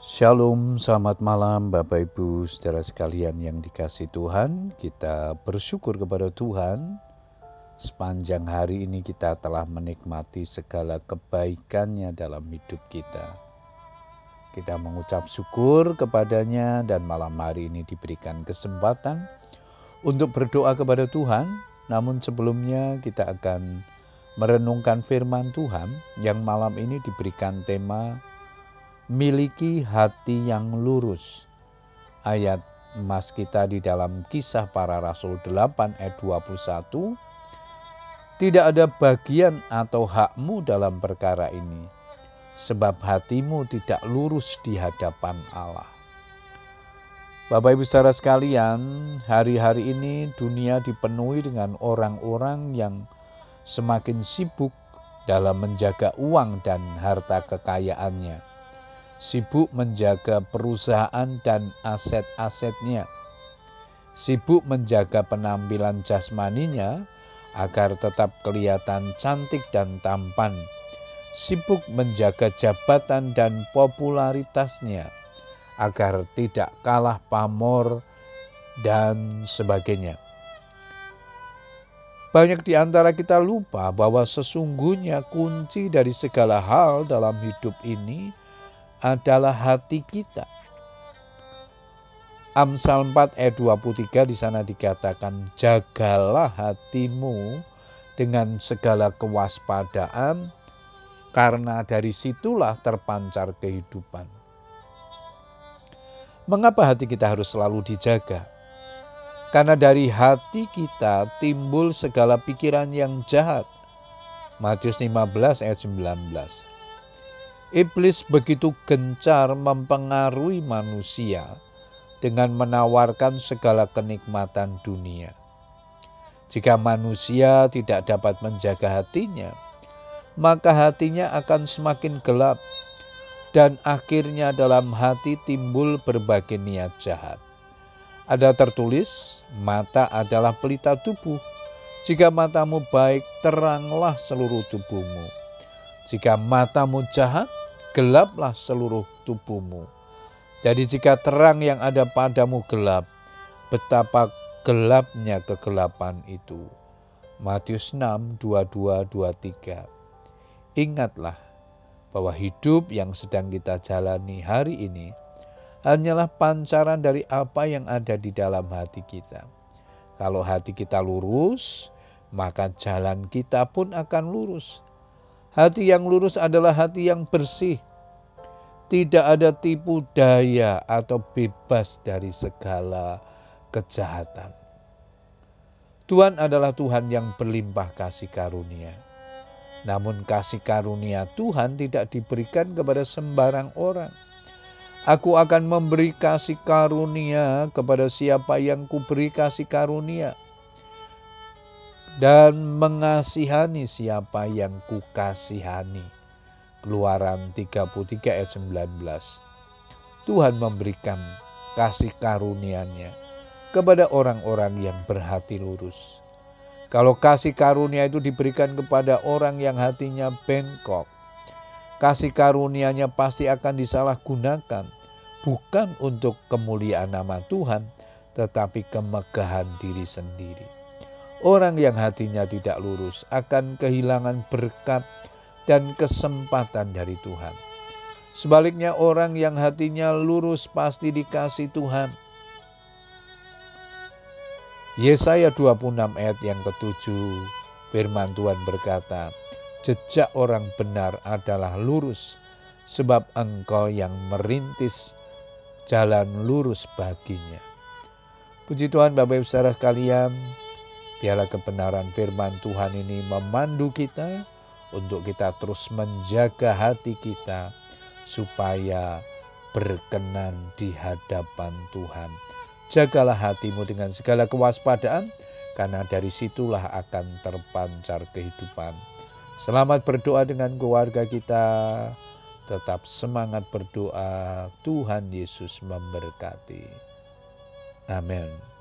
Shalom, selamat malam Bapak Ibu saudara sekalian yang dikasih Tuhan. Kita bersyukur kepada Tuhan. Sepanjang hari ini kita telah menikmati segala kebaikannya dalam hidup kita. Kita mengucap syukur kepadanya dan malam hari ini diberikan kesempatan untuk berdoa kepada Tuhan. Namun sebelumnya kita akan merenungkan firman Tuhan yang malam ini diberikan tema miliki hati yang lurus. Ayat emas kita di dalam kisah para rasul 8 ayat 21. Tidak ada bagian atau hakmu dalam perkara ini, sebab hatimu tidak lurus di hadapan Allah. Bapak Ibu saudara sekalian, hari-hari ini dunia dipenuhi dengan orang-orang yang semakin sibuk dalam menjaga uang dan harta kekayaannya sibuk menjaga perusahaan dan aset-asetnya, sibuk menjaga penampilan jasmaninya agar tetap kelihatan cantik dan tampan, sibuk menjaga jabatan dan popularitasnya agar tidak kalah pamor dan sebagainya. Banyak di antara kita lupa bahwa sesungguhnya kunci dari segala hal dalam hidup ini adalah hati kita. Amsal 4 ayat 23 di sana dikatakan jagalah hatimu dengan segala kewaspadaan karena dari situlah terpancar kehidupan. Mengapa hati kita harus selalu dijaga? Karena dari hati kita timbul segala pikiran yang jahat. Matius 15 ayat 19. Iblis begitu gencar mempengaruhi manusia dengan menawarkan segala kenikmatan dunia. Jika manusia tidak dapat menjaga hatinya, maka hatinya akan semakin gelap, dan akhirnya dalam hati timbul berbagai niat jahat. Ada tertulis, "Mata adalah pelita tubuh. Jika matamu baik, teranglah seluruh tubuhmu." Jika matamu jahat, gelaplah seluruh tubuhmu. Jadi jika terang yang ada padamu gelap, betapa gelapnya kegelapan itu. Matius 6, 22, 23. Ingatlah bahwa hidup yang sedang kita jalani hari ini hanyalah pancaran dari apa yang ada di dalam hati kita. Kalau hati kita lurus, maka jalan kita pun akan lurus. Hati yang lurus adalah hati yang bersih. Tidak ada tipu daya atau bebas dari segala kejahatan. Tuhan adalah Tuhan yang berlimpah kasih karunia. Namun kasih karunia Tuhan tidak diberikan kepada sembarang orang. Aku akan memberi kasih karunia kepada siapa yang kuberi kasih karunia dan mengasihani siapa yang kukasihani. Keluaran 33 ayat 19. Tuhan memberikan kasih karunia-Nya kepada orang-orang yang berhati lurus. Kalau kasih karunia itu diberikan kepada orang yang hatinya bengkok, kasih karunia-Nya pasti akan disalahgunakan, bukan untuk kemuliaan nama Tuhan, tetapi kemegahan diri sendiri. Orang yang hatinya tidak lurus akan kehilangan berkat dan kesempatan dari Tuhan. Sebaliknya orang yang hatinya lurus pasti dikasih Tuhan. Yesaya 26 ayat yang ketujuh firman Tuhan berkata, Jejak orang benar adalah lurus, sebab engkau yang merintis jalan lurus baginya. Puji Tuhan Bapak Ibu saudara sekalian, Biarlah kebenaran firman Tuhan ini memandu kita untuk kita terus menjaga hati kita supaya berkenan di hadapan Tuhan. Jagalah hatimu dengan segala kewaspadaan karena dari situlah akan terpancar kehidupan. Selamat berdoa dengan keluarga kita. Tetap semangat berdoa. Tuhan Yesus memberkati. Amin.